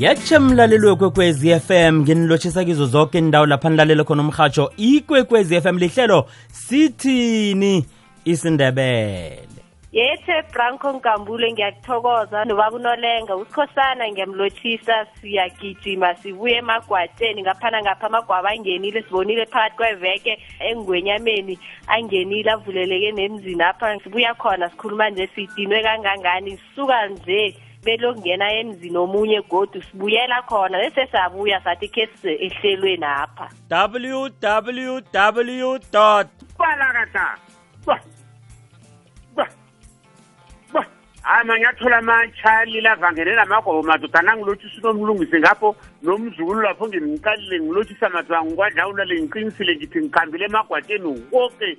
yatshe mlaleli wekwekwezi fm nginilotshisa kizo zonke indawo lapha nilalele khona umrhatsho ikwekwezi fm lihlelo sithini isindebele yethe branko nkambule ngiyakuthokoza nobaba unolenga usikhosana ngiyamlothisa siyagijima sibuye emagwateni ngaphana ngapha amagwaba angenile sibonile phakathi kweveke engwenyameni angenile avuleleke nemzini apha sibuya khona sikhuluma nje sidinwe kangangani suka nje belongena emzini omunye godu sibuyela khona bese sabuya sathi khe size ehlelweni apha www balakata hayi manyathula amatshali lavangele lamagobo madoda nangilotshisa unomlungisi ngapho nomzukulu lapho ngimqalile ngilotshisa madoda ngikwadlawula lengiqinisile ngithi ngiqambile emagwateni woke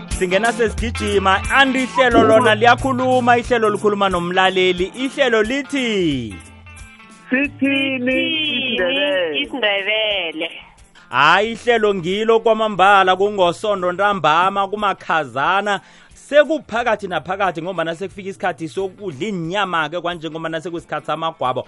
singena sesigijima andi ihlelo lona liyakhuluma ihlelo likhuluma nomlaleli ihlelo lithi sithini isindebele hayi ihlelo ngilo kwamambala kungosondo ntambama kumakhazana sekuphakathi naphakathi ngombana sekufika isikhathi sokudla inyama-ke kwanjengombana sekusikhathi samagwabo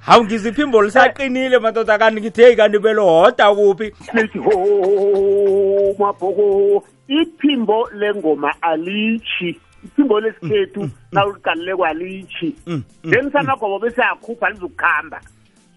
hawu ngizwa iphimbo lisaqinile madoda kanti ngithi heyi kanti belohoda kuphi lithi ho mabhoko iphimbo lengoma alitshi iphimbo lesikhethu mm, mm, nawuliqalile kwalitshi mm, ngenisamagobo besayakhupha lizokuhamba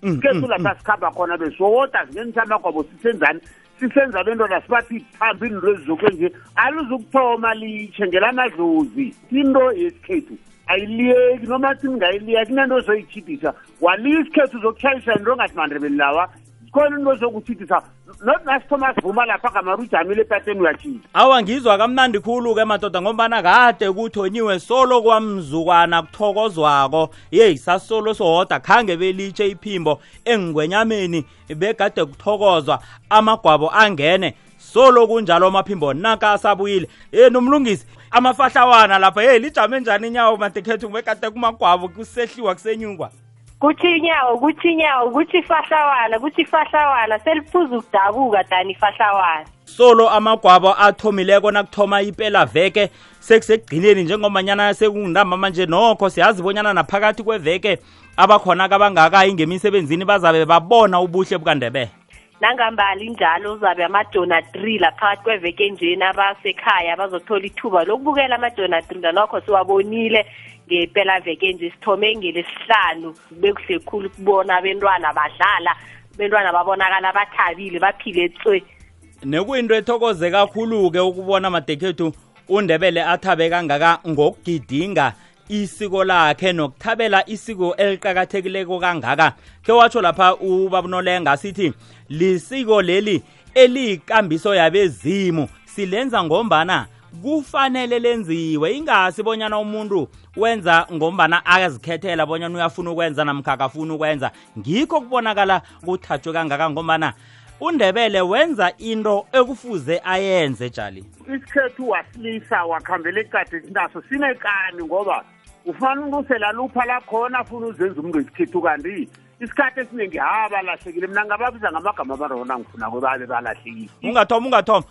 sikhethu lapha sikhamba khona besiwowoda ngenisamagobo sisenzani sisenza abentwana sibathi phambi into ezizokwe nje alizukuthoma litshe ngelamadlozi into yesikhethu ayiliyeki noma thi ningayiliyeki kunento ozoyithidisa waliya isikhethu uzokushayisa into ongathi mandrebeli lawa khona into ozokuthidisa not nasithoma sivuma lapha gamari ujamile epateni uyatshisa awa ngizwa kamnandi khulu-ke madoda ngombana kade kuthonyiwe solo kwamzukwana kuthokozwako yeyi sasolo sohoda khange belitshe iphimbo engigwenyameni bekade kuthokozwa amagwabo angene solo kunjalo amaphimbo naka asabuyile yeni umlungisi amafahlawana lapha yeyi lijame njani inyawo matekhethu bekade kumagwabo kusehliwa kusenyungwa kuthi inyawo kuthi inyawo kuthi ifahlawana kuthi ifahlawana seliphuza ukudabuka dani ifahlawana solo amagwabo athomileko nakuthoma ipela veke sekusegcineni njengomanyana sekungintamba manje nokho siyazi bonyana naphakathi kweveke abakhona kabangakayi ngemisebenzini bazabe babona ubuhle bukandebele nangambali njalo uzabe amadona 3 laphakathi kweveke njeni abasekhaya bazothola ithuba lokubukela amadona 3 nalokho siwabonile ngempela veke nje sithome ngelesihlanu bekuhle khulu kubona abentwana badlala abentwana babonakala bathabile baphile tswe nekuyinto ethokoze kakhulu-ke ukubona madekhethu undebele athabe kangaka ngokugidinga isiko lakhe nokuthabela isiko eliqakathekileko kangaka khe watsho lapha ubabunolenga sithi lisiko leli eliyikambiso yabezimu silenza ngombana kufanele lenziwe ingasi bonyana umuntu wenza ngombana azikhethela bonyana uyafuna ukwenza namkha akafuni ukwenza ngikho kubonakala kuthathwe kangaka ngombana undebele wenza into ekufuze ayenze jali isikhethu wasilisa wakhambela ekade sinaso sinekani ngoba ufana ulusela lupha lakhona afuna uzenza umuntu wesikhethu kanti isikhathi esiningi ha balahlekile mina ngababiza ngamagama abarona ngifuna kwebabe balahlekile ungathoma ungathoma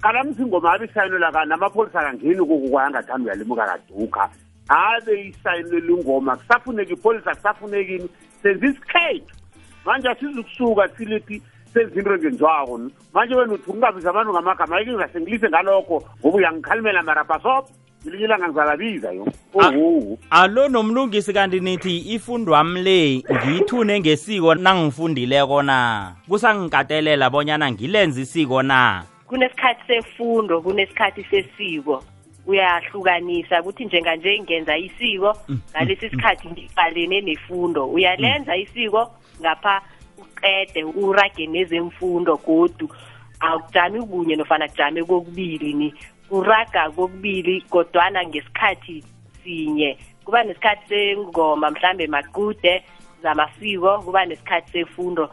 qala msingoma abe isayino laka namapholisa akangeni koku kwayangathanda uyalimuka kaduka abe isayino lingoma kusafuneki ipholisa kusafunekini senza isikhethu manje asizukusuka silithi senza into engenziwako manje wena uthi ungabiza abantu ngamagama ayike ngingasengilise ngalokho ngoba uyangikhalimela marabhasopo ngelinye ilanga ngizalabiza yo ah, owu alo nomlungisi kanti nithi ifundwami le ngiyithune ngesiko nangifundileko na kusangikatelela bonyana ngilenze isiko na kunesikhathi sefundo kunesikhathi sesiko uyahlukanisa ukuthi njenganje ngenza isiko mm. ngalesi sikhathi ngibhalene nefundo uyalenza isiko ngapha uqede urage nezemfundo godu akujami kunye nofana kujame kokubili ni kuraga kokubili kodwana ngesikhathi sinye kuba nesikhathi sengoma mhlambe makude zamasiko kuba nesikhathi sefundo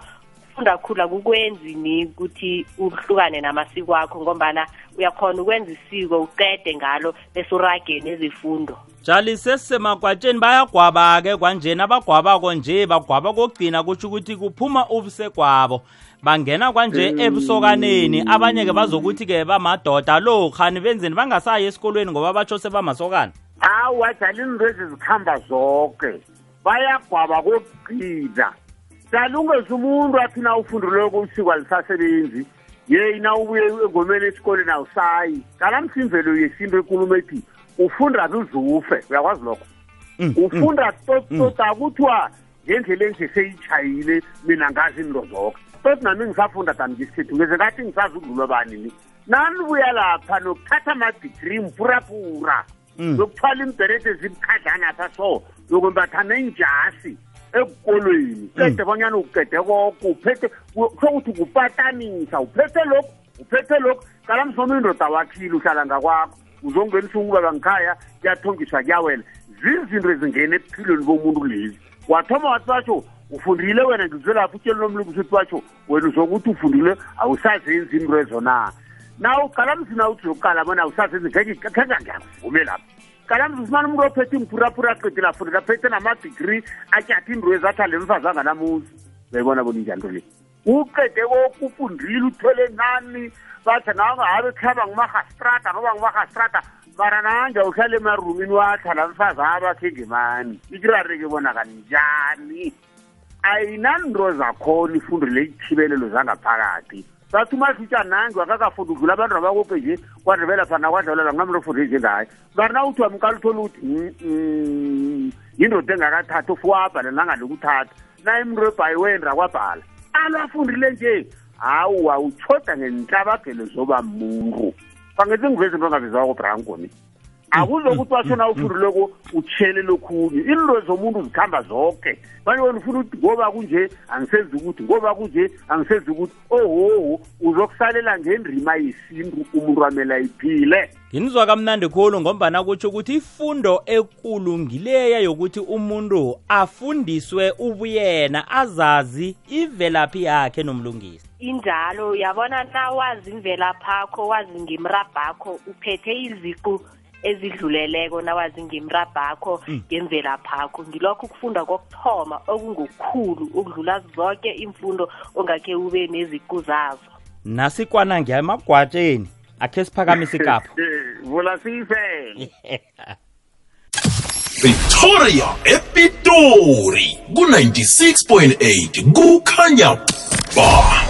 funda khula kukwenzi ni ukuthi uhlukane namasiko akho ngombana uyakhona ukwenza isiko uqede ngalo bese urage nezifundo jali sesisemakwatsheni bayagwaba-ke kwanjena abagwabako nje bagwaba kokugcina kutsho ukuthi kuphuma ubuse kwabo bangena kwanje mm. ebusokaneni abanye ke bazokuthi ke bamadoda lo khani benzeni bangasayi esikolweni ngoba batsho sebamasokana hawu adlala izinto ezi zikhamba zonke bayagwaba kokugcina salungesa umuntu athi na ufundileyo kobusiko alisasebenzi yeyi na ubuye engomeni esikoleni awusayi kanamsimvelo yesinto enkulumo ethi ufunda aze uzufe uyakwazi lokho mm, mm. ufunda totota kuthiwa ngendlela enje seyitshayile mina ngazi into zoke but nami ngisafunda tani ngisikhethu ngeze kathi ngisazi ukudlulwa bani ni nanibuya lapha nokuthatha amadigri mpurapura mm. nokuthwala imbherede zibukhadlana pha so nokwembatha nenjasi ekukolweni mm. qede bonyana uqede koko uphethe sokuthi kupatanisa uphethe lokhu uphethe lokhu kala msono indoda wakhile uhlala ngakwakho uzongenisa ukubeka ngikhaya kuyathongiswa kuyawela zizinto ezingena ebuphilweni bomuntu lezi wathoma wathi basho ufundile wena ngizwe lapho utsheli nomlungu usuthi basho wena uzokuthi ufundile awusazenzi into ezo na na uqala mzina uthi uqala bona awusazenzi khekhenga ngiyakuvume lapho qala mzifumana umuntu ophethe imphuraphura aqedile afundile aphethe namadigri atyatha into ezathi alemfazi anganamuzi uyayibona bona injani nto le uqede kokufundile uthole nani bathi nawe habe khaba ngumarhastrada ngoba ngumarhastrada mara nanje uhlale emarumini wakha la mfazi abakhe ngemani ikirareke bona kanjani ayinanto zakhona ifundo leyithibelelo zangaphakathi bathi umahlutha nange wakakafundi udlula abantu abakoke nje kwadlebela fana kwadlalela ngamntu ofunde nje ngayo mara na uthi wamqala uthole ukuthi yindoda engakathathi ofuwabhale nangalokuthatha naye mntu ebhayiweni rakwabhala alwafundile nje hawu wawutshoda ngentlabagelo zoba muntu fangethi ngiveze into ongavezwako brangoni akuzokuthi washo na ufundileko utshele lokhunye into zomuntu zikhamba zonke manje wena ufuna ukuthi ngoba kunje angisenzi ukuthi ngoba kunje angisenzi ukuthi ohoho uzokusalela ngendima yesintu umuntu wamele ayiphile nginizwa kamnandi khulu ngombana kutsho ukuthi ifundo ekulu ngileya yokuthi umuntu afundiswe ubuyena azazi ivelaphi yakhe nomlungisi injalo uyabona na wazi imvelaphakho wazi ngemrabhakho uphethe iziqu ezidluleleko nawazi ngemrabhakho hmm. ngemvelaphakho ngilokho ukufunda kokuthoma okungokukhulu ukudlula zonke imfundo ongakhe ube neziqu zazo nasikwana ngiya emagwatsheni akhe siphakamise ikapho vula siyifele victoria epitori ku-96.8 kukhanya ba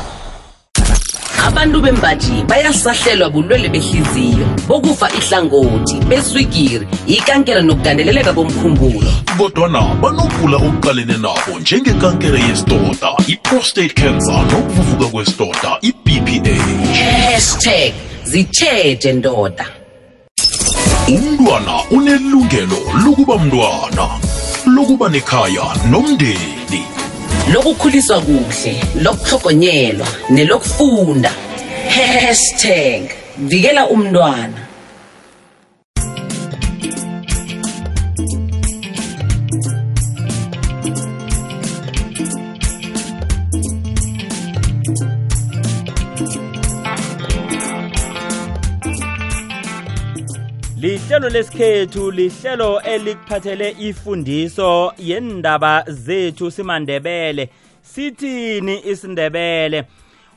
abantu bembaji bayasahlelwa bulwele behliziyo bokufa ihlangothi beswigiri ikankela nokugandeleleka komkhumbulo kodwana banokugula okuqalene nabo njengekankere yesidoda i-prostate cancer nokuvuvuka kwesidoda i-bph hashtag zitjheje ndoda umntwana unelungelo lokuba mntwana lokuba nekhaya nomndeni lokukhuliswa kuhle lokuhlogonyelwa nelokufunda hashtag vikela umntwana lihlelo lesikhethu lihlelo elikuphathele ifundiso yendaba zethu simandebele sithini isindebele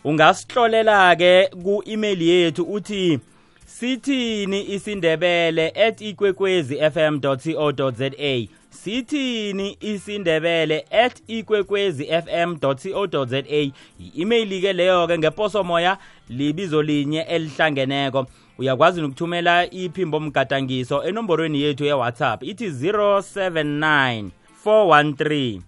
ungasihlolela ke ku-email yethu uthi sithini isindebele at ikwekwezi fm co za sithini isindebele at ikwekwezi fm co za yi-imeyili-ke leyo-ke ngeposomoya libizo linye elihlangeneko uyakwazi nokuthumela iphimbo mgadangiso enomborweni yethu ye-whatsapp ithi 079 413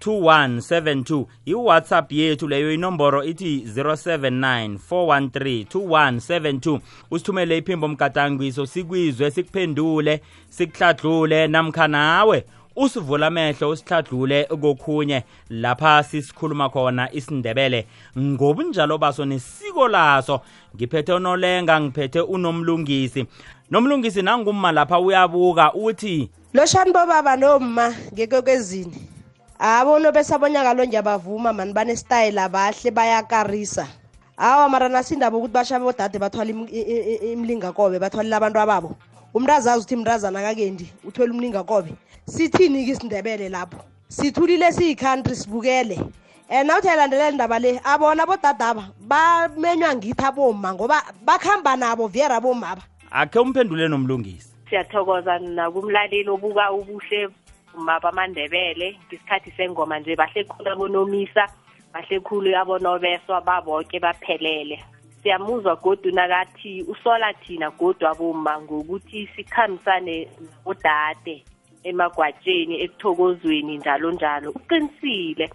2172 iwhatsapp yethu leyo inomboro ithi 079 413 2172 usithumele iphimbo mgadangiso sikwizwe sikuphendule sikuhladlule namkha nawe usivula amehlo usihlajule kokhunye lapha sisikhuluma khona isindebele ngobunjalo baso nesiko laso ngiphethe unolenga ngiphethe unomlungisi nomlungisi nangumma lapha uyabuka uthi loshani bobaba nomma ngekokezini abo nobesa bonyaka lo ngiyabavuma mani banestayile abahle bayakarisa awa mara nasindaba ukuthi bashabe bodade bathwala imlingakobe bathwalela abantu ababo umntu azazi ukuthi mntazana kakendi uthwele umlingakobe sithini-ke isindebele lapho sithulile siyi-country sibukele and nawuthi ayilandelela indaba le abona bodadaba bamenywa ngithi aboma ngoba bakuhamba nabo viera bomaba akhe umphendule nomlungisi siyathokoza nakumlaleli obuka ubuhle maba amandebele ngesikhathi sengoma nje bahle khulu abonomisa bahle khulu abonobeswa baboke baphelele siyamuzwa godu nakathi usola thina godu aboma ngokuthi sikhambisane nodade emagwatsheni ekuthokozweni njalo njalo uqinisile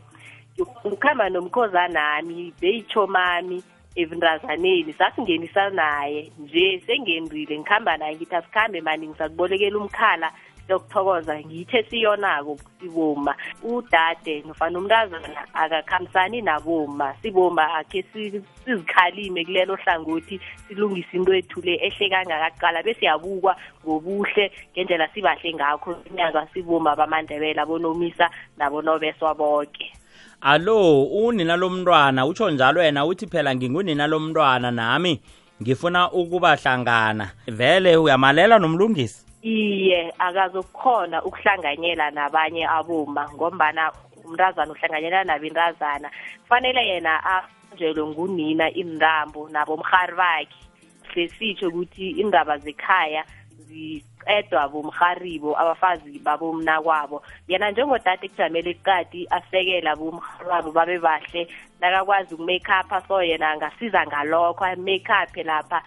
ngikhamba nomkhozanami beyitshomami evundazaneni sasingenisa naye nje sengendile ngikhamba naye ngithi asikhambe mani ngisakubolekela umkhala siyokuthokoza ngithe siyonako siboma udade nofana umntazana akakhambisani naboma siboma akhe sizikhalime kulelo hlangothi silungise into ethu le ehle kangakaqala bese yabukwa ngobuhle ngendlela sibahle ngakho inyanga siboma bamandebela bonomisa nabonobeswa bonke alo unina lomntwana utsho njalo yena uthi phela ngingunina lomntwana nami ngifuna ukuba hlangana vele uyamalela nomlungisi iye akazokukhona ukuhlanganyela nabanye aboma ngombana umntazana uhlanganyela nabentazana kufanele yena ahanjelwe ngunina iintambo nabomhari bakhe sesitsho ukuthi indaba zekhaya ziqedwa bomharibo abafazi babomna kwabo yena njengodade kujamele iqadi asekela bomhari wabo babe bahle nakakwazi ukumake up so yena angasiza ngalokho amake up lapha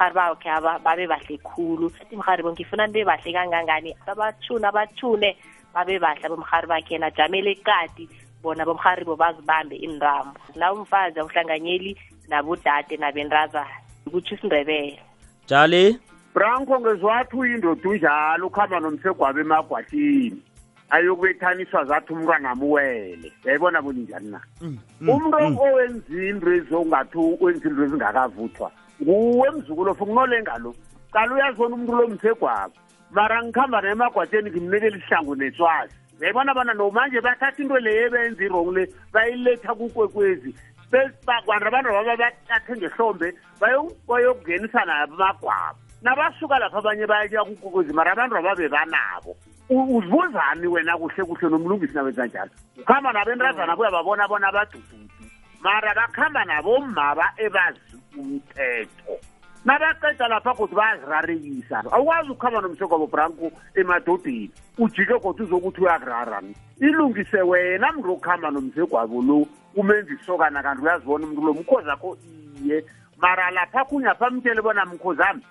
mhari bakhe aba babe bahle khulu athi mhari bonke ifuna nibe bahle kangangani abathune abathune babe bahle abomhari bakhe yena jamele iqadi bona bomharibo bazibambe iinrambo la umfazi awuhlanganyeli nabudade nabentazana ukuthi isindebele jali branko ngezwathi uyindoda unjalo ukuhamba nomsegwaba emagwatini ayokubethaniswa zathi umntwana amuwele yayibona bona njani na mm, mm, umntu mm. owenza into ezongathi wenza into ezingakavuthwa nguwe mzukulu ofunkunolengalo cala uyazibona umuntu lo msegwaba mara ngikhamba naye emagwatsheni ngimnike elihlango neswazi yayibona bona no manje bathatha into leyo ebenza irong le bayiletha kukwekwezi kwanti abantu baba bathathe ngehlombe bayokungenisan amagwabo nabasuka lapha abanye bayaya kukwekwezi mara abantu ababe banabo uzibuzani wena kuhle kuhle nomlungisi nawenza njalo ukuhamba nabentazana kuyababona bona abadududu mara bakuhamba nabomaba ebazi umthetho nabaqeda lapha kodwa bayazirarekisa awukwazi ukuhamba nomshokwabo branko emadodeni ujike kodwa uzokuthi uyakurara ilungise wena mntu okuhamba nomsegwabo lo umenza isokana kanti uyazibona umntu lo mkhozi akho iye mara lapha kunyapha mtshele bona mkhozami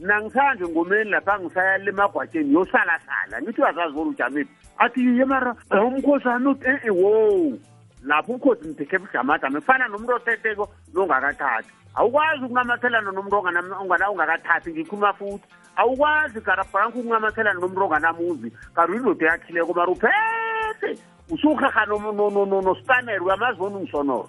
mna ngisanje ngomeni lapha ngisaya le magwatsheni yosalasala ngithi uyazazi bona ujamephi athi ye mara eh, umkhosi ami uthi e-e eh, wo lapho umkhosi mphekhe bujamadami kufana nomuntu oteteko nongakathathi awukwazi ukuncamathelana nomuntu ongakathathi ngikhuluma futhi awukwazi garabrank ukuncamathelana nomuntu onganamuzi kanti uyindoda eyakhileko mara uphethe usuhahanonospanel uyamazi bona ungisonoro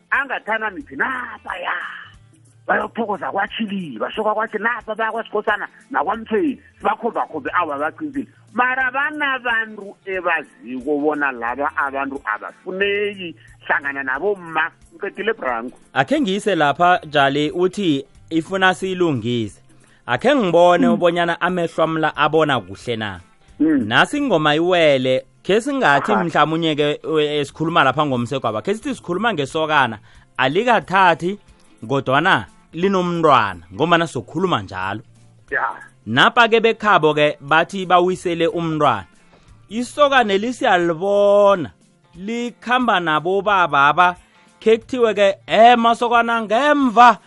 angathana mithi napa ya bayothokoza kwachili bashoka kwathi napa baya kwasikhosana nakwamthweni sibakhombakhobe awa baqinisile mara banabantu ebaziko bona laba abantu abafuneki hlangana nabo ma ngiqedile branko akhe ngiyise lapha jali uthi ifuna siyilungise akhe ngibone mm. ubonyana amehlo amla abona kuhle na mm. nasi ingoma iwele khe singathi mhlawumunye ke esikhuluma lapha ngomsegwaba khe sithi sikhuluma ngesokana alikathathi kodwana linomntwana ngombana sokhuluma njalo ya napa ke bekhabo ke bathi bawisele umntwana isokane lisiyalibona likhamba nabo bababa khe kuthiwe ke eh masokana ngemva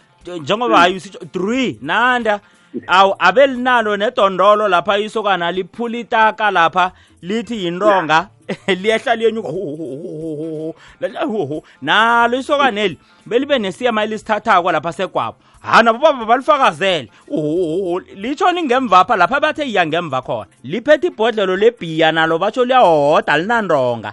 njengoba hayi usitsho three nanda awu abelinalo nedondolo lapha isokana liphula itaka lapha lithi yintonga liyehla liyenyuka nalo isokaneli belibe nesiyama elisithathako lapha segwabo ha nabo baba balifakazele litshoni ngemvapha lapha bathe iya ngemva khona liphethe ibhodlelo lebhiya nalo batsho liyahoda linandonga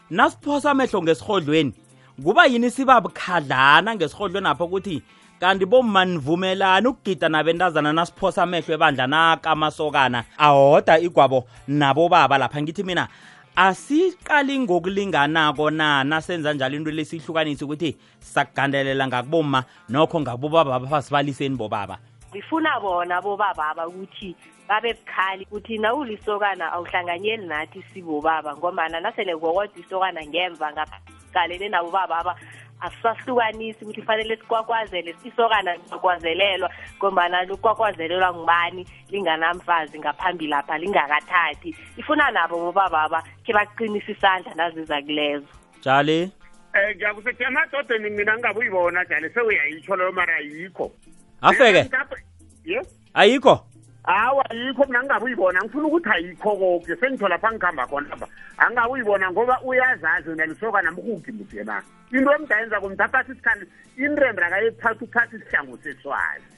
nasiphosa amehlo ngesihodlweni kuba yini sibabukhadlana ngesihodlweni apho ukuthi kanti bomma nivumelani ukugida nabentazana nasiphosa amehlo ebandla nakamasokana ahoda igwabo nabobaba lapha ngithi mina asiqali ngokulinganako na nasenza njalo into lesihlukanise ukuthi sakugandelela ngakuboma nokho ngakubobaba abafasibaliseni bobaba ngifuna bona bobababa ukuthi babe bukhali ukuthi nawulisokana awuhlanganyeli nathi sibobaba ngombana nasele ngokodwa isokana ngemva ngaqalene nabo bababa asisahlukanisi ukuthi kufanele sikwakwazele sisokana sikwakwazelelwa ngombana lukwakwazelelwa ngubani linganamfazi ngaphambi lapha lingakathathi ifuna nabo bobababa khe baqinisa isandla naziza kulezo jali um eh, ngiyakusethi amadodeni mina ngingabuyibona jali sewuyayitsho leyo mara ayikho afeke yes ayikho hawa yikho mina ngingabuyibona ngifuna ukuthi ayikho koke sengitho lapha ngihamba khona lapha angingabuyibona ngoba uyazazi wena lisoka namhugi muthi yena into emdayenza kumthatha sisikhathi inrenda akayethatha ukuthatha isihlango seswazi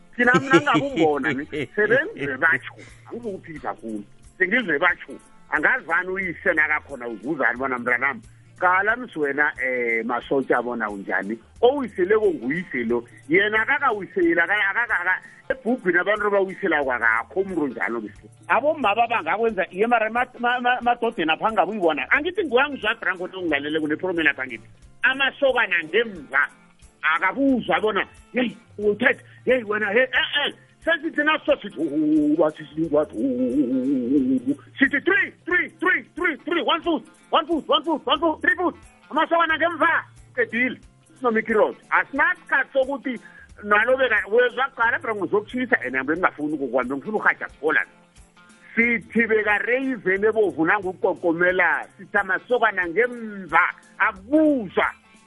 thina mna ngakungona sebenze batsho angizukuphikisa khulu sengizwe batsho angazi bani uyise nakakhona uzuzani bona mntanami qala msiwena um eh, masotsha bona unjani owiseleko nguyise lo yena akakawiseli ebhugwini abantu abawisela kwakakho umntu onjalo msi abomaba bangakwenza iye mara emadodeni apha ngabuyibona angithi nguwangizwa branko ongilalele kunepromeni apha ngithi amasokana ngemva akakuzwa bona yeyi uthet yeyi wena he e-e sesithi naso sithi uba sisilingwathi sithi three three three three three one foot one foot one foot one foot three foot amasowana ngemva qedile sinomikirod asinasikhathi sokuthi nalo beka wezwa kuqala bra ngizokutshisa and ambe ngingafuni ukukwambe ngifuna uhaja kuholana sithi bekareyiveni ebovu nangukukokomela sithi amasokana ngemva akubuzwa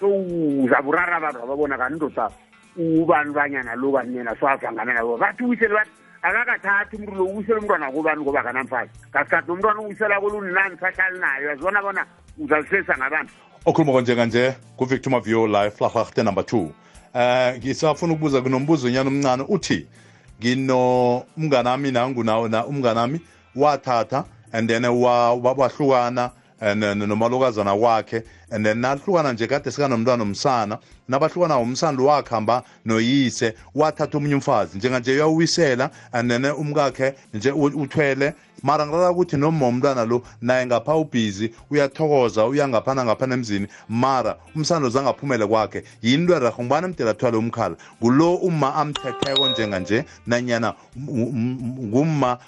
so uzakurara abantu ababona kanti indoda ubani banyana lo kanina so ahlangana nabo bathi uyisele bathi akakathathi umuntu lo uyisele umntwana kobani ngoba akanamfazi kasikhathi nomntwana uyisela kolunani sahlali nayo yazibona bona uzalisesa ngabantu okhuluma konjenganje nguvictor mavio life lahlachte number two eh ngisafuna ukubuza kunombuzo nyana omncane uthi ngino umnganami nangu nawo na umnganami wathatha and then wahlukana and then nomalokazana wakhe and then nahlukana nje kade sikanomntwana omsana nabahlukana umsana lo wakuhamba noyise wathatha omunye umfazi njenganje uyawisela and then umkakhe nje uthwele mara ngirara ukuthi noma umntwana lo naye ngapha ubhizi uyathokoza uyangaphana ngaphana emzini mara umsana uzangaphumele kwakhe yini into erahe ngubani amdela thwale umkhala ngulo uma amthetheko njenganje nanyana ngumma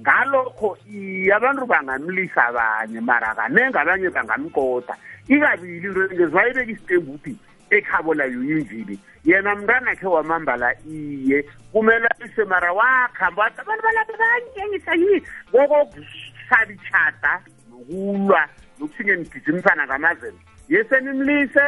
ngalokho iye abantu bangamlisa abanye mara kanenge abanye bangamkota ikabili into ngezwayibeka isitembu ukuthi ekhabo layo yinjini yena mntanakhe wamambala iye kumele ise mara wakhamba wathi abantu balapha bayangitshengisa yini koko kuhlaba itshata nokulwa nokusinge nigijimisana ngamazelo yesenimlise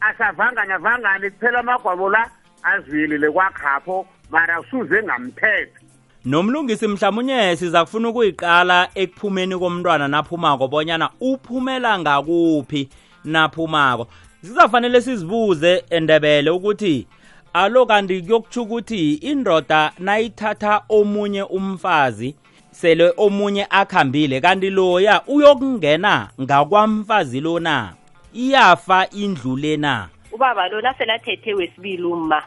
asavangane avangane kuphela amagwabo la aziyelele kwakhapho mara usuze ngamthetho nomlungisi mhlawumunye siza kufuna ukuyiqala ekuphumeni komntwana naphumako bonyana uphumela ngakuphi naphumako sizafanele sizibuze endebele ukuthi alo kanti kuyokutsho ukuthi indoda nayithatha omunye umfazi sele omunye akhambile kanti loya uyokungena ngakwamfazi lona iyafa indlu lena ubaba lona sele athethe wesibili umma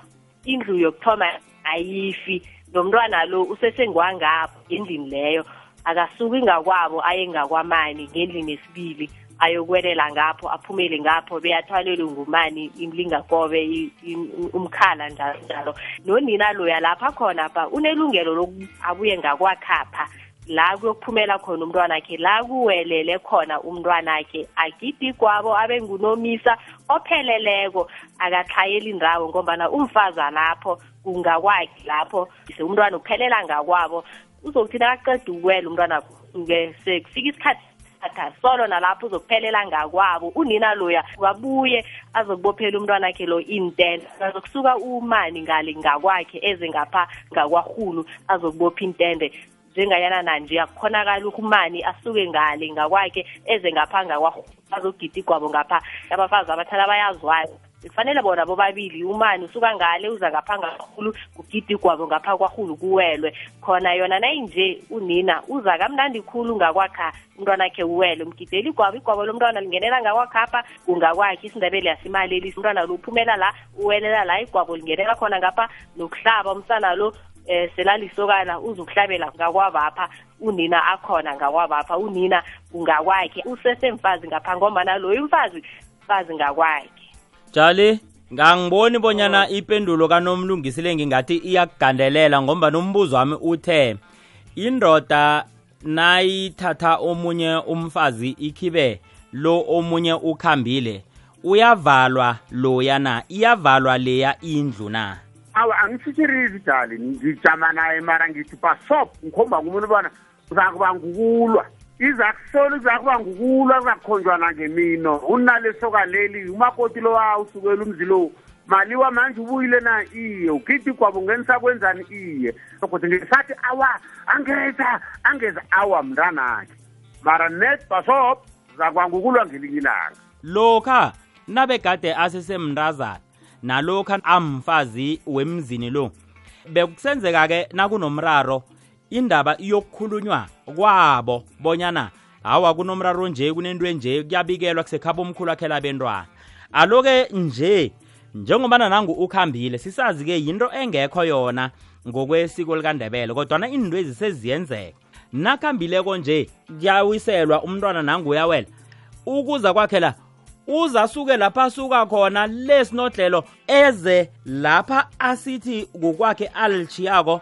indlu yokuthoma ayifi nomntwana lo usesengwangapho ngendlini leyo akasuki ngakwabo aye ngakwamani ngendlini yesibili ayokwelela ngapho aphumele ngapho beyathwalelwe ngumani imlingakobe umkhala njalo njalo nonina loya lapha khona pha unelungelo lokuthi abuye ngakwakhapha la kuyokuphumela khona umntwana wakhe la kuwelele khona umntwana wakhe agidi kwabo abe ngunomisa opheleleko akatlhayeli ndawo ngombana umfazi alapho kungakwakhe lapho ise umntwana uphelela ngakwabo uzokuthi nakaqeda ukuwela umntwana ke sekufika isikhathi atha solo nalapho uzokuphelela ngakwabo unina loya wabuye azokubophela umntwana wakhe lo intela azokusuka umani ngale ngakwakhe eze ngapha ngakwarhulu azokubopha intende njengayana nanje akukhonakala ukumani asuke ngale ngakwakhe eze ngapha ngakwaazogida igwabo ngapha abafazi abathala bayazwayo kufanele bona bobabili umani usuka ngale uza ngapha ngakhulu kugida igwabo ngapha kwahulu kuwelwe khona yona nayinje unina uza kamnandi khulu ngakwakha umntwanakhe uwele umgideli igwabo igwabo lomntwana lingenela ngakwakhapha kungakwakhe isindabeli yasimalelisa umntwana lo uphumela la uwelela la igwabo lingenela khona ngapha nokuhlaba umsana lo eh selalisokana uzokuhlabela ngakwabapha unina akhona ngakwabapha unina ungakwakhe usesemfazi ngapha ngombana loyo umfazi fazi ngakwakhe jali ngangiboni bonyana oh. ipendulo kanomlungisile ngingathi iyakugandelela ngombana umbuzo wami uthe indoda nayithatha omunye umfazi ikhibe lo omunye ukhambile uyavalwa loya na iyavalwa leya indlu na awa angisikirizi dali ngijama naye mara ngithi basop ngikhomba kumuntu bona uzakuba ngukulwa iza kusola iza kuba ngukulwa kuzakukhonjwana ngemino unalesokaleli umakoti lowa usukela umzi lowu mali wamanje ubuyile na iye ugidi kwabo ngenisa kwenzani iye sokuthi ngisathi awa angeza angeza awa mntanakhe mara net basop zakwangukulwa ngelinye ilanga lokha nabegade asesemntazana nalokha amfazi wemzini lo bekusenzeka-ke nakunomraro indaba iyokukhulunywa kwabo bonyana hawa kunomraro nje kunento enje kuyabikelwa kusekhaba omkhulu akhela abentwana aloke nje njengobana nangu ukhambile sisazi-ke yinto engekho yona ngokwesiko likandebele kodwana iinto eziseziyenzeka nakhambileko nje kuyawiselwa umntwana nangu uyawela ukuza kwakhe la uza suke lapha asuka khona lesinodlelo eze lapha asithi kukwakhe alishiyako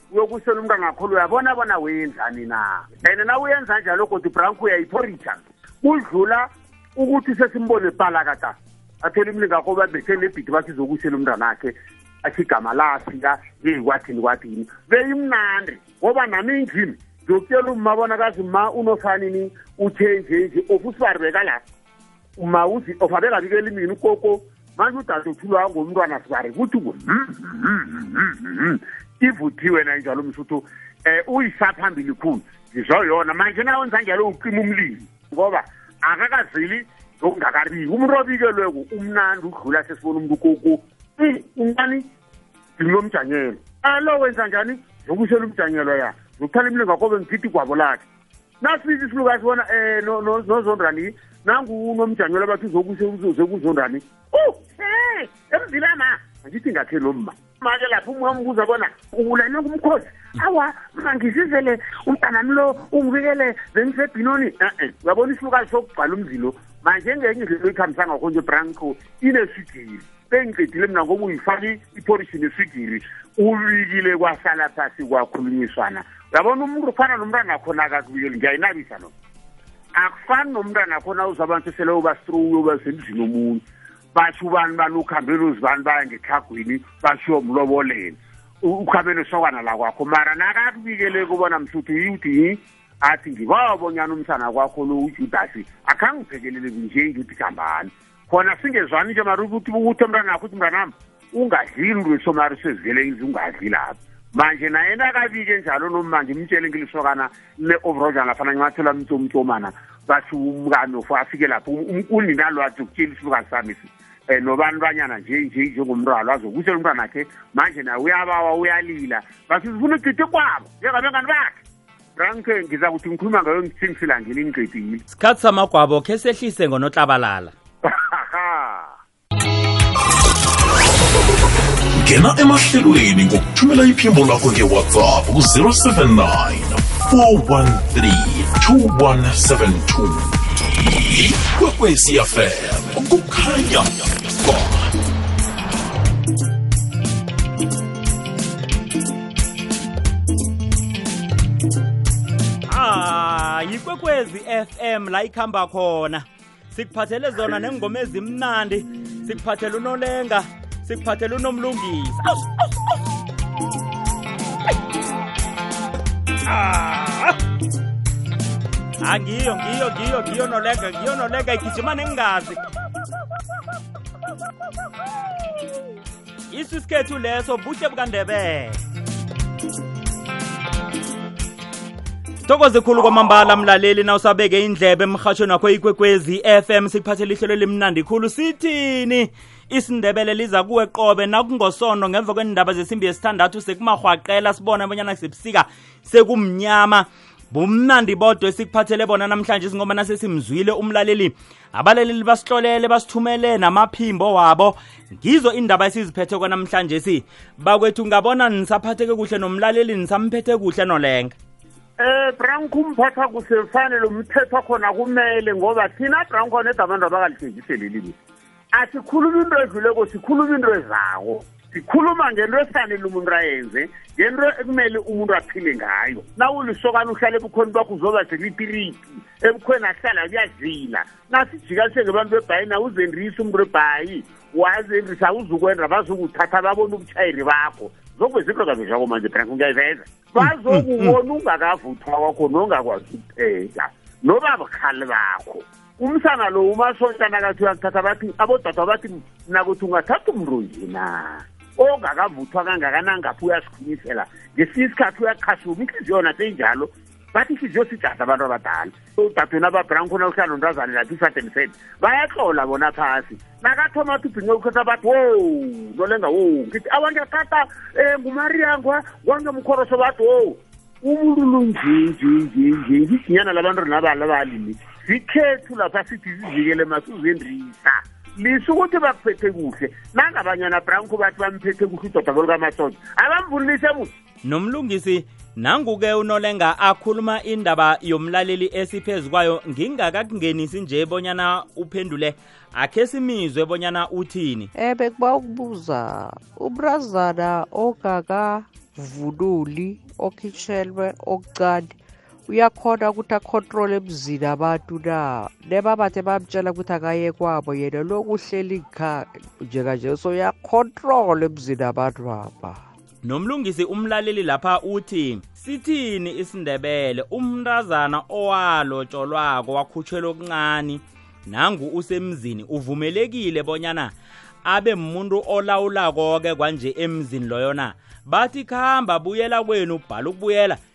uyokusela umntwana wakho uyabona bona wenzani na and na uyenza njalo kodwa ibrank uyayiphoritsha kudlula ukuthi sesimbone epalakata athole umlinga wakho babethe nebhidi bathi zokusela umntwana wakhe athi igama lafika yeyi kwathini kwathini beyimnandi ngoba nami engini ngiyokutshela umma bona kazi ma unofanini uthe nje nje ofusibari bekala uma uthi ofanele abike elimini ukoko manje udade uthulwa ngomntwana sibari kuthi hmm, hmm, hmm, ivuthiwe na njalo msuthu um eh, uyisa phambili khulu ngizwa yona manje na wenza njalo ucima umlimi ngoba akakazili ngokungakariki umuntu obikelweko umnandi udlula sesibona umuntu ukoko uncani ngilo mjanyelo alo wenza njani zokusela umjanyelo ya zokuthala imilingo kobe ngiphitha igwabo lakhe nasibiza isilukazi bona eh no no nozondani nangu nomjanywela bathi uzokuse uzuze kuzondani uh hey emzila ma angithi ngakhe nomma manje lapho uma umbuza bona uwulane kumkhosi awa mangizizele umntanami lo ungibikele bengisebhinoni e-e uyabona isilukazi sokugcwala umzilo manje engenye izinto ikhambisanga konje branco inesidili sengiqedile mina ngoba ungifake iphorishi neswigiri ubikile kwasala phasi kwakhulunyiswana uyabona umuntu ufana nomntwana khona akakubikeli ngiyayinabisa lo akufani nomntwana khona uzabantu sele uba strong uyoba semzini omunye basho ubani bani ukhambele uzibani baya ngetlhagwini bashiwo mloboleni ukhambele sokwana la kwakho mara nakakubikele kubona msuthu yiwuthi athi ngibawa bonyana umsana kwakho lo ujudasi akhangiphekelele kunje ngithi khambani khona singezwani nje mara ukuthi ukuthi mntwana wakho ukuthi mntanami ungadlili into esomari sezivele inzi ungadli lapho manje naye nakabike njalo noma ngimtshele ngilisokana le-overoja ngafana ngimathola mtsomtsomana bathi umkami of afike lapho um, um, uninalo athi ukutshela isilukani sami si um eh, nobani banyana nje nje njengomntwalo azokutshela umntwana khe manje naye uyabawa uyalila bathi zifuna ugcithe kwabo njengabengani bakhe frank ngiza kuthi ngikhuluma ngayo ngisingisilangile ingiqedile sikhathi samagwabo khe sehlise ngonoklabalala ngena emahlelweni ngokuthumela iphimbo lakho ngewhatsapp ku-079 413 2172 ikwekwecfm kukhanya ah yikwekwezi FM la ikhamba khona sikuphathele zona nengoma ezimnandi sikuphathele unolenga sikuphathele unomlungisi ah ah ngiyo ngiyo ngiyo ngiyo nolenga ngiyo nolenga igijima nengazi isu isikhethu leso buhle bukandebele thokoze khulu kwamambala mlaleli na usabeke indlebe emhashweni wakho ikwekwezi FM sikuphathele ihlelo limnandi khulu sithini isindebele liza kuwe qobe nakungosondo ngemva kwendaba zesimbi yesithandathu sekumahwaqela sibona abanyana sebusika sekumnyama bumnandi bodwa esikuphathele bona namhlanje singomana sesimzwile umlaleli abalaleli basihlolele basithumele namaphimbo wabo ngizo indaba esiziphethe kwanamhlanje si bakwethu ngabona nisaphatheke kuhle nomlaleli nisamphethe kuhle nolenga Eh Brown kumphatha kuhle mfane lo mthetho khona kumele ngoba thina Brown khona edabantu abakalihlekiseli limi asikhuluma into edluleko sikhuluma into ezako sikhuluma ngento efanele umuntu ayenze ngento ekumele umuntu aphile ngayo nawulisokana uhlala ebukhoni bakho uzoba selipiriti ebukhweni ahlala kuyazila nasijikaliseke abantu bebhayi na uzendrisa umuntu webhayi wazendrisa awuzukwenza bazukuthatha babona ubuchayiri bakho zokwenza into kazi zako manje branko ngiyayiveza bazokubona ungakavuthwa kwakho nongakwazi ukupheka nobabukhali bakho umsana lo umasontsha nakathi uyakuthatha bathi abodadwa bathi nakuthi ungathatha umrunji na ongakavuthwa kangakanangaphi uyasikhulumisela ngesinye isikhathi uyakhasuka inhliziyo yona seyinjalo bathi ihliziyo sijaza abantu abadala udadwenu ababrown khona uhlala nontazane lapho isadeni fed bayahlola bona phasi nakathoma athi ubhince ukhetha bathi wo nolenga wo ngithi awangiyathatha um eh, ngumariya ngwangemkhoroso bathi wo umuntu lunjinjinjinji ngiginyana labantu nabalabali zikhethu lapha sithi zivikele masuzendrisa lisa ukuthi bakuphethe kuhle nangabanyana branko bathi bamphethe kuhle udoda bolukamasoda abamvunulise muhle nomlungisi nanguke unolenga akhuluma indaba yomlaleli esiphezu kwayo ngingakakungenisi nje bonyana uphendule akhe simizwe bonyana uthini um bekuba ukubuza ubrazana okakavunuli okhitshelwe okucane uyakhona ukuthi akhontrole emzini abantu na nebabathe bamtshela ukuthi akaye kwabo yena lokuhleli njekanje so uyakhontrola emzini abantu baba nomlungisi umlaleli lapha uthi sithini isindebele umntazana owalotsholwako wakhutshelwa okuncane nangu usemzini uvumelekile bonyana abe muntu olawulako-ke kwanje emzini loyo na bathi khamba buyela kwenu ubhala ukubuyela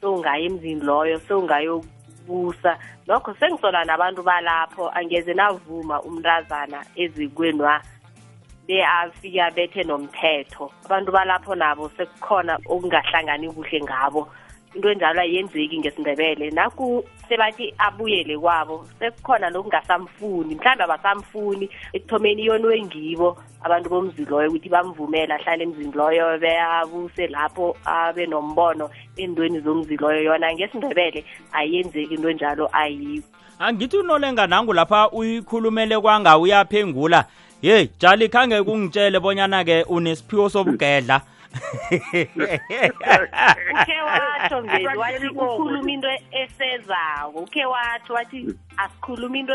sewungayi emzini loyo sewungayokubusa nokho sengisola nabantu balapho angeze navuma umntazana ezikwenwa be afike abethe nomthetho abantu balapho nabo sekukhona okungahlangani kuhle ngabo into enjalo ayenzeki ngesindebele naku sebathi abuyele kwabo sekukhona lokungasamfuni mhlawumbe abasamfuni ekuthomeni iyonwe ngibo abantu bomzi loyo ukuthi bamvumele ahlale emzini loyo beyabuse lapho abe nombono endweni zomzi loyo yona ngesindebele ayenzeki into enjalo ayikho angithi unolenga nangu lapha uyikhulumele kwanga uyaphengula yeyi jali khange kungitshele bonyana-ke unesiphiwo sobugedla ukhe watsho mvezi wathi ukhuluma into esezako ukhe watsho wathi asikhuluma into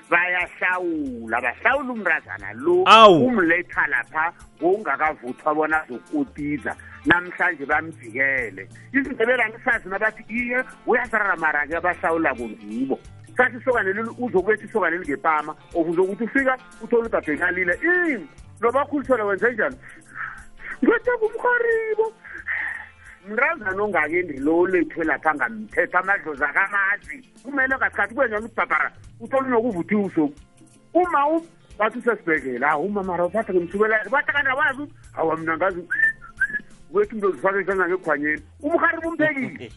bayahlawula bahlawula umrazana lo umletha lapha ngowungakavuthwa bona zokutiza namhlanje bamjikele izindebela ngisazi nabathi iye uyasarara mara-ke abahlawulako ngibo sathi isokaneli uzokubethi isokaneli ngepama okuzokuthi ufika uthole udadwenalile ini nobakhuluthola wenze njani ngethe kumhoribo mntazana ongakendilolethwe lapha ngamthetha amadlozi akamazi kumele kasikhathi kube ngcono ukubhabhara uthole unokuvuthiwa usuku uma bathi usesibhedlela hawu umamara uphatha ngimsukelayo bathi kanti awazi ukuthi hawa mna ngazi wethu ngizozifaka isandla ngekhwanyeni umhari bumphekile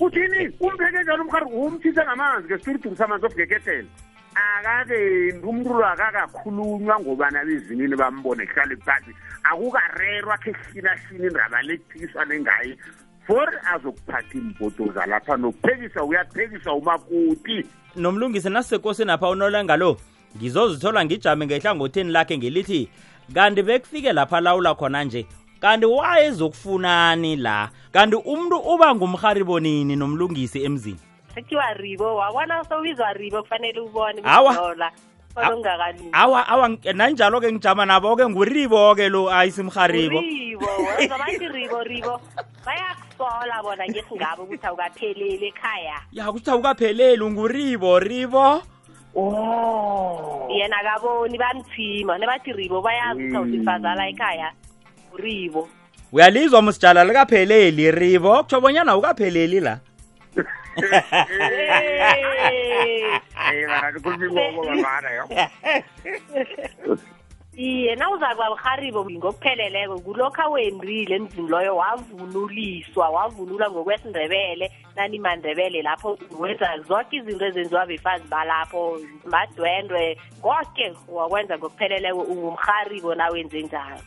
uthini umpheke njalo umhari umthise ngamanzi ngesituruduku samanzi obugeketela akakendi umntulo akakakhulunywa ngobana bezimini bambone kuhlale phasi akukarerwa khe hlinahlini indaba lethiswa nengayi for azokuphatha iimbodo zalapha nokuphekisa uyaphekisa umakuti nomlungisi nasekosini apha unola ngalo ngizozithola ngijame ngehlangothini lakhe ngelithi kanti bekufike lapha lawula khona nje kanti wayezokufunani la kanti umuntu uba ngumharibo nini nomlungisi emzini sekuthiwa ribo wabona sowubizwa ribo kufanele ubone awa balongakalungi awa awa nanjalo ke ngijama nabo ke nguribo ke lo ayisimharibo ribo wenza bathi ribo ribo bayakusola bona ngesingabo ukuthi awukapheleli ekhaya ya ukuthi awukapheleli unguribo ribo Oh. Yena akaboni bamthima nebathi ribo bayazi ukuthi usifazala ekhaya. Ribo. uyalizwa musijala likapheleli iribo kutsho bonyana ukapheleli la iye nawuzakuba buharibo ngokupheleleko kulokhu awendile emzini loyo wavunuliswa wavunulwa ngokwesindebele nanimandebele lapho wenza zonke izinto ezenziwa befazi balapho madwendwe konke wakwenza ngokupheleleko ungumharibo nawenze njalo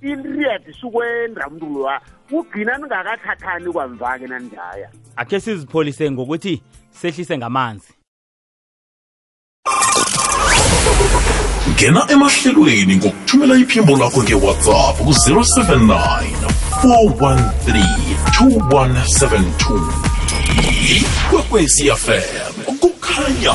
inriyad sukwenda umuntu lowa kugcina ningakathathani kwamva-ke nanjaya akhe sizipholise ngokuthi sehlise ngamanzi ngena emahlelweni ngokuthumela iphimbo lakho ngewhatsapp ku-079 413 2172 ikwekwecfm kukhanya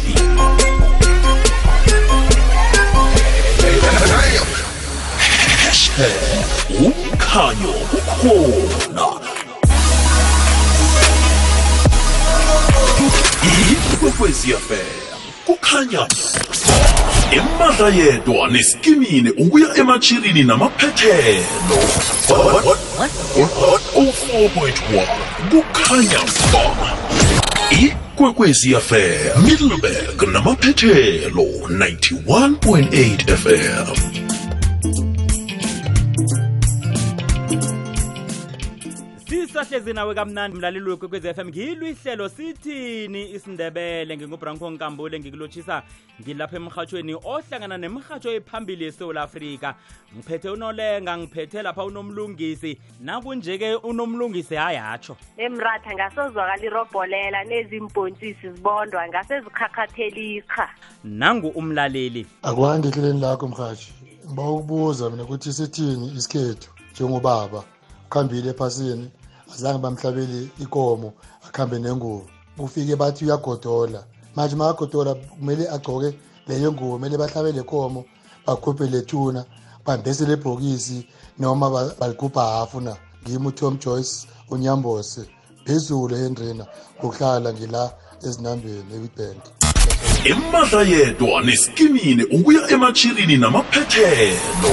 umkhanyo ukhona ikwekwezi fm kukhanya emandla yedwa nesikimini ukuya ematshirini namaphethelo 104.1 kukhanya ba kwekwezi fm middleburg namaphethelo 91.8 fm sisahlezi nawe kamnandi mlaleli wekwekwezi fm ngilwihlelo sithini isindebele ngingubranko nkambule ngikulotshisa ngilapha emhathweni ohlangana nemhatsho ephambili yesewula afrika ngiphethe unolenga ngiphethe lapha unomlungisi nakunje-ke unomlungisi hayi hatsho emratha ngasozwakala irobholela nezimbhontshisi zibondwa ngasezikhakhakhathela icha nangu umlaleli akwande ehleleni lakho mhathi ngiba ukubuza mina ukuthi sithini isikhethu njengobaba khambile ephasini azange bamhlabeli ikomo akhambe nengubo kufike bathi uyagodola manje uma agodola kumele agcoke leyo ngubo kumele bahlabele komo bakhuphe lethuna bambese lebhokisi noma baligubha hafu na ngimi utom joyce unyambose phezulu ehendrina ngokuhlala ngila ezinambeni ewitbank emadla yedwa nesikimini ukuya ematshirini namaphethelo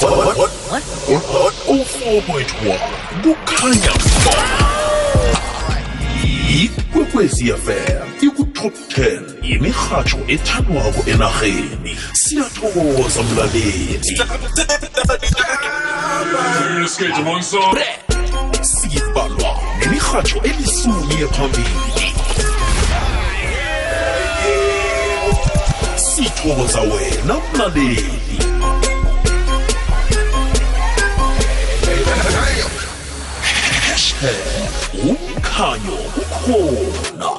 104.1 kukhanya ikwekwezi yafela ikutop 10 yemirhatsho ethandwako enarheni siyathokoza mlaleli sibalwa nemirhatsho elisumi ephambili sithokoza wena mlaleli umkhanyo ukhona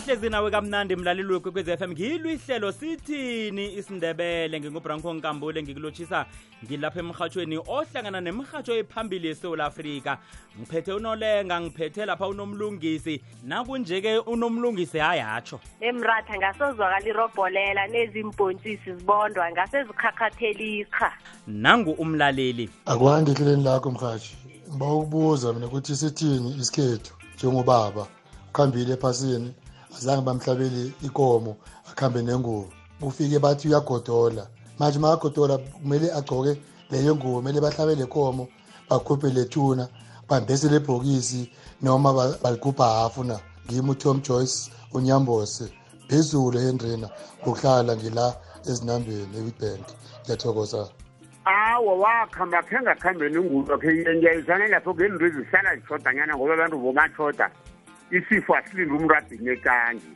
sisahlezi nawe kamnandi mlaleli wekwekwezi FM ngilwa ihlelo sithini isindebele ngingubranko nkambule ngikulotshisa ngilapha emrhatshweni ohlangana nemrhatsho ephambili yesewula afrika ngiphethe unolenga ngiphethe lapha unomlungisi nakunje-ke unomlungisi hayi hatsho emratha ngasozwakala irobholela nezimbhontshisi zibondwa ngasezikhakhakhathela icha nangu umlaleli akwande ehleleni lakho mhashi ngiba ukubuza mina ukuthi sithini isikhethu njengobaba ukhambile ephasini azange bamhlabeli ikomo akhambe nengubo kufike bathi uyagodola manje makagodola kumele agcoke leyo ngubo kumele bahlabele komo bakhuphe lethuna bambese lebhokisi noma baligubha hafu na ngimi utom joyce unyambose phezulu ehendrina ngokuhlala ngila ezinambeni ewitbank ngiyathokoza awa wakhamba khe ngakhambeni ngulo khe ngiyayizana lapho ngenri zihlala zishodanyana ngoba abantu bomashoda isifo asilindi umrabhinekangi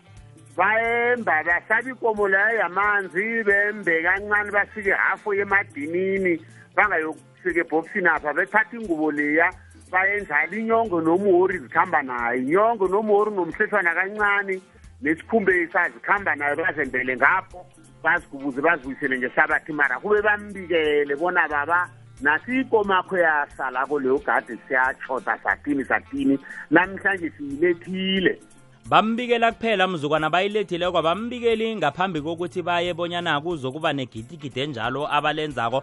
bayemba bahlaba ikomo leyo yamanzi bembe kancane bafike hafo yemadinini bangayoku fika ebhokisini apha bethatha ingubo leya bayenjalo inyongo nomhori zikhamba nayo inyongo nomhori nomhlethwana kancane nesikhumbe sazikhamba nayo bazembele ngapho bazigubuze bazibuyisele ngehlabathi mara kube bambikele bona baba nasikomakho yasalako leyo gade siyatshoda satini satini namhlanje siyilethile bambikela kuphela mzukwana bayilethileko abambikeli ngaphambi kokuthi baye bonyana kuzokuba negidigidi enjalo abalenzako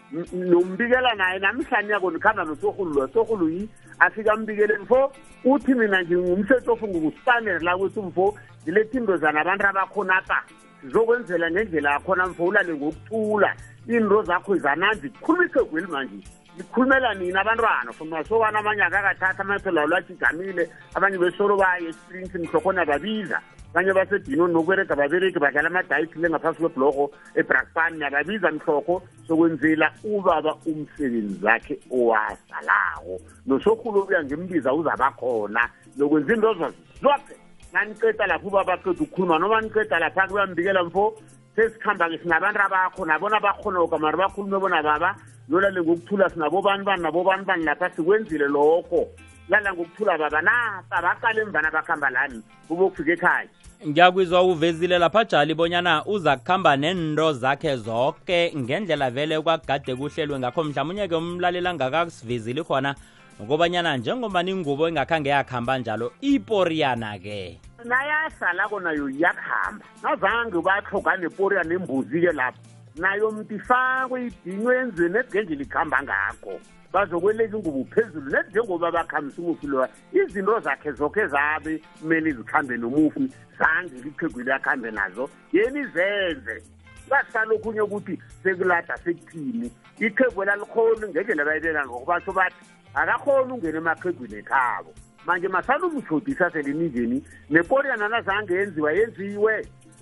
nombikela naye namhlanje yako ndikhamba nosorhulu lo sorhulu yi afika ambikele mfo uthi mina ngingumsethi ofunga ukusifanele la kwethu umfo ngilethe indozana abantu abakhonapha sizokwenzela ngendlela yakhona mfo ulale ngokuthula iinto zakho izananzi khuluma ithogweli manje ngikhulumela nina abantwana funa masokwana amanye akakathatha amanye phela lwajigamile abanye besolo baye esprinsi mhlokhona babiza abanye basedinoni nokwerega babereki badlala amadayisi le ngaphasi kwebhulorho ebrasani nakabiza mhlokho sokwenzela ubaba umsebenzi wakhe owazalawo nosokhulu obuya ngimbiza uzabakhona nokwenza into zozizwaphe naniqeda lapho ubaba aqeda ukukhuluma noma niqeda lapha kuyambikela mfo sesikhamba-ke sinabantu abakho nabona bakhonoka mari bakhulume bona baba nolale ngokuthula sinabobani bani nabobani bani lapha sikwenzile lokho lala ngokuthula baba na babaqale emvana bakuhamba lani ubokufika ekhaya ngiyakwizwa uvezile lapha jali bonyana uza kuhamba nento zakhe zonke ngendlela vele kwagade kuhlelwe ngakho mhlawumnye-ke umlalela ngakakusivezile khona ngokobanyana njengoba ningubo engakhange yakuhamba njalo iporiyana-ke nayasala kona yo iyakuhamba nazange batlhoga neporiya nembuzi-ke lapho nayo mntu ifakwe idinyo enzweni egenje likuhamba ngakho bazokweleka ingubo phezulu nenjengoba bakhambisa umufi lowa izinto zakhe zoke zabe kumele izikhambe nomufi zange liqhegwile akhambe nazo yena izenze basala okhunye ukuthi sekulada sekuthini iqhegu elalikhoni ngeke nabayibeka ngokubatho bathi akakhoni ungena emaqhegwini ekhabo manje masalumshodisa selinizeni neporiyana nazange yenziwa yenziwe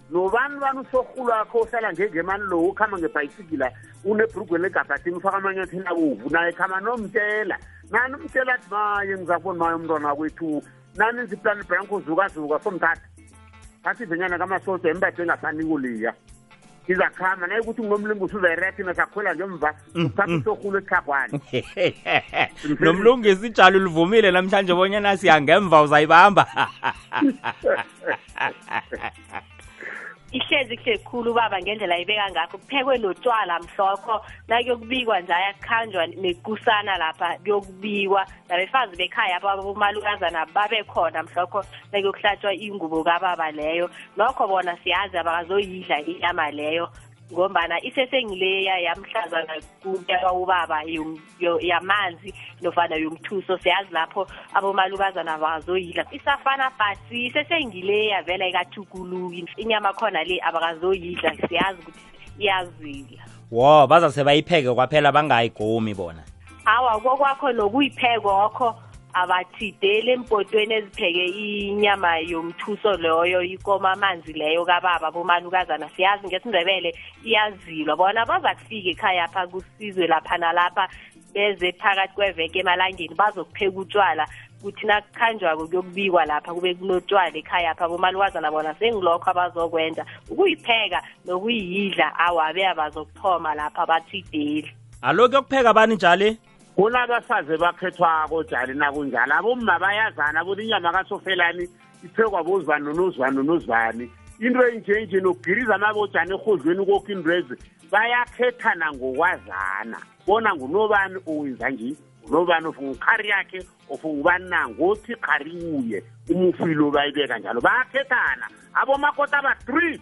nobani bani usorhulu wakho ohlala ngengemani lo ukhamba ngebhayisikila unebrugwe legabhatini ufaka amanyathini abovu naye khamba nomtshela nani umtshela athi maye ngizakubona maye umntwana wakwethu nani nziplani branko zukazuka somthatha ngathi ivenyana kamasoja embade engasanikuliya izakuhamba naye ukuthi ngilomlingusi uzayirephi nasakhwela ngemva mm, uthatha mm. isorhulo esihlagwane nomlungisi itshalo ulivumile namhlanje bonyana siyangemva uzayibamba ihlezi kuhle khulu ubaba ngendlela ibeka ngakho kuphekwe notshwala mhlokho nakuyokubikwa nje ayakhanjwa nekusana lapha kuyokubikwa nabefazi bekhaya abomalukazana babe khona mhlokho nakuyokuhlatshwa ingubo kababa leyo nokho bona siyazi abakazoyidla inyama leyo ngombana isesengileya yamhlazana kunyaka ubaba yamanzi nofana yomthuso siyazi lapho abomalukazana bakazoyidla isafana bhasi isesengileya vela ikathukuluki inyama khona le abakazoyidla siyazi ukuthi iyazila wo bazase bayipheke kwaphela bangayigomi bona hawa kokwakho nokuyiphekwokho abathideli empotweni ezipheke inyama yomthuso loyo ikoma amanzi leyo kababa bomalukazana siyazi ngesindebele iyazilwa bona baza kufika ekhaya pha kusizwe lapha nalapha beze phakathi kweveke emalangeni bazokupheka utshwala kuthi nakukhanjwako kuyokubikwa lapha kube kunotshwala ekhaya apha bomalukazana bona sengilokho abazokwenza ukuyipheka nokuyidla awabe abazokuthoma lapha bathideli alo kuyokupheka bani njali kunabafazi bakhethwako jali nakunjalo abomma bayazana abona inyama kasofelani iphekwa bozibani nonozibani nonozibani into enjenje nokugiriza amabojana erhodlweni koke intwezi bayakhethana ngokwazana bona ngunobani owenza nje ngunobani ofunga ukhari yakhe ofunga ubani na ngothi khari uye umufilo bayibeka njalo bayakhethana abomakoti aba-three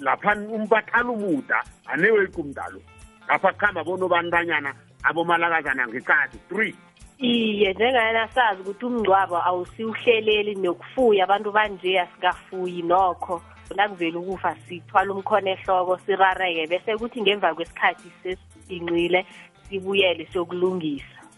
lapha umbathalo umuda anewe ikumdalo lapha kuhamba bonobantanyana abomalakazana ngeqadi three iye njengayena sazi ukuthi umngcwabo awusiwuhleleli nokufuya abantu banje asikafuyi nokho nakuvela ukufa sithwala umkhona ehloko sirareke bese kuthi ngemva kwesikhathi sesiginqile sibuyele sokulungisa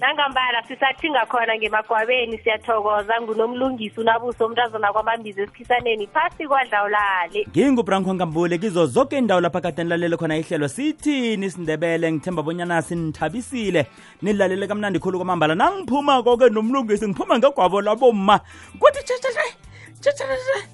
nangambala sisathinga khona ngemagwabeni siyathokoza ngunomlungisi unabuso umntazana kwamambizi esikhisaneni phasi kwadlawulale ngingubranko ngambule kizo zoke indawo lapha kade nilalele khona ihlelo sithini sindebele ngithemba bonyana sinithabisile nilalele kamnandi khulu kwamambala nangiphuma koke nomlungisi ngiphuma ngegwabo labomma kuthi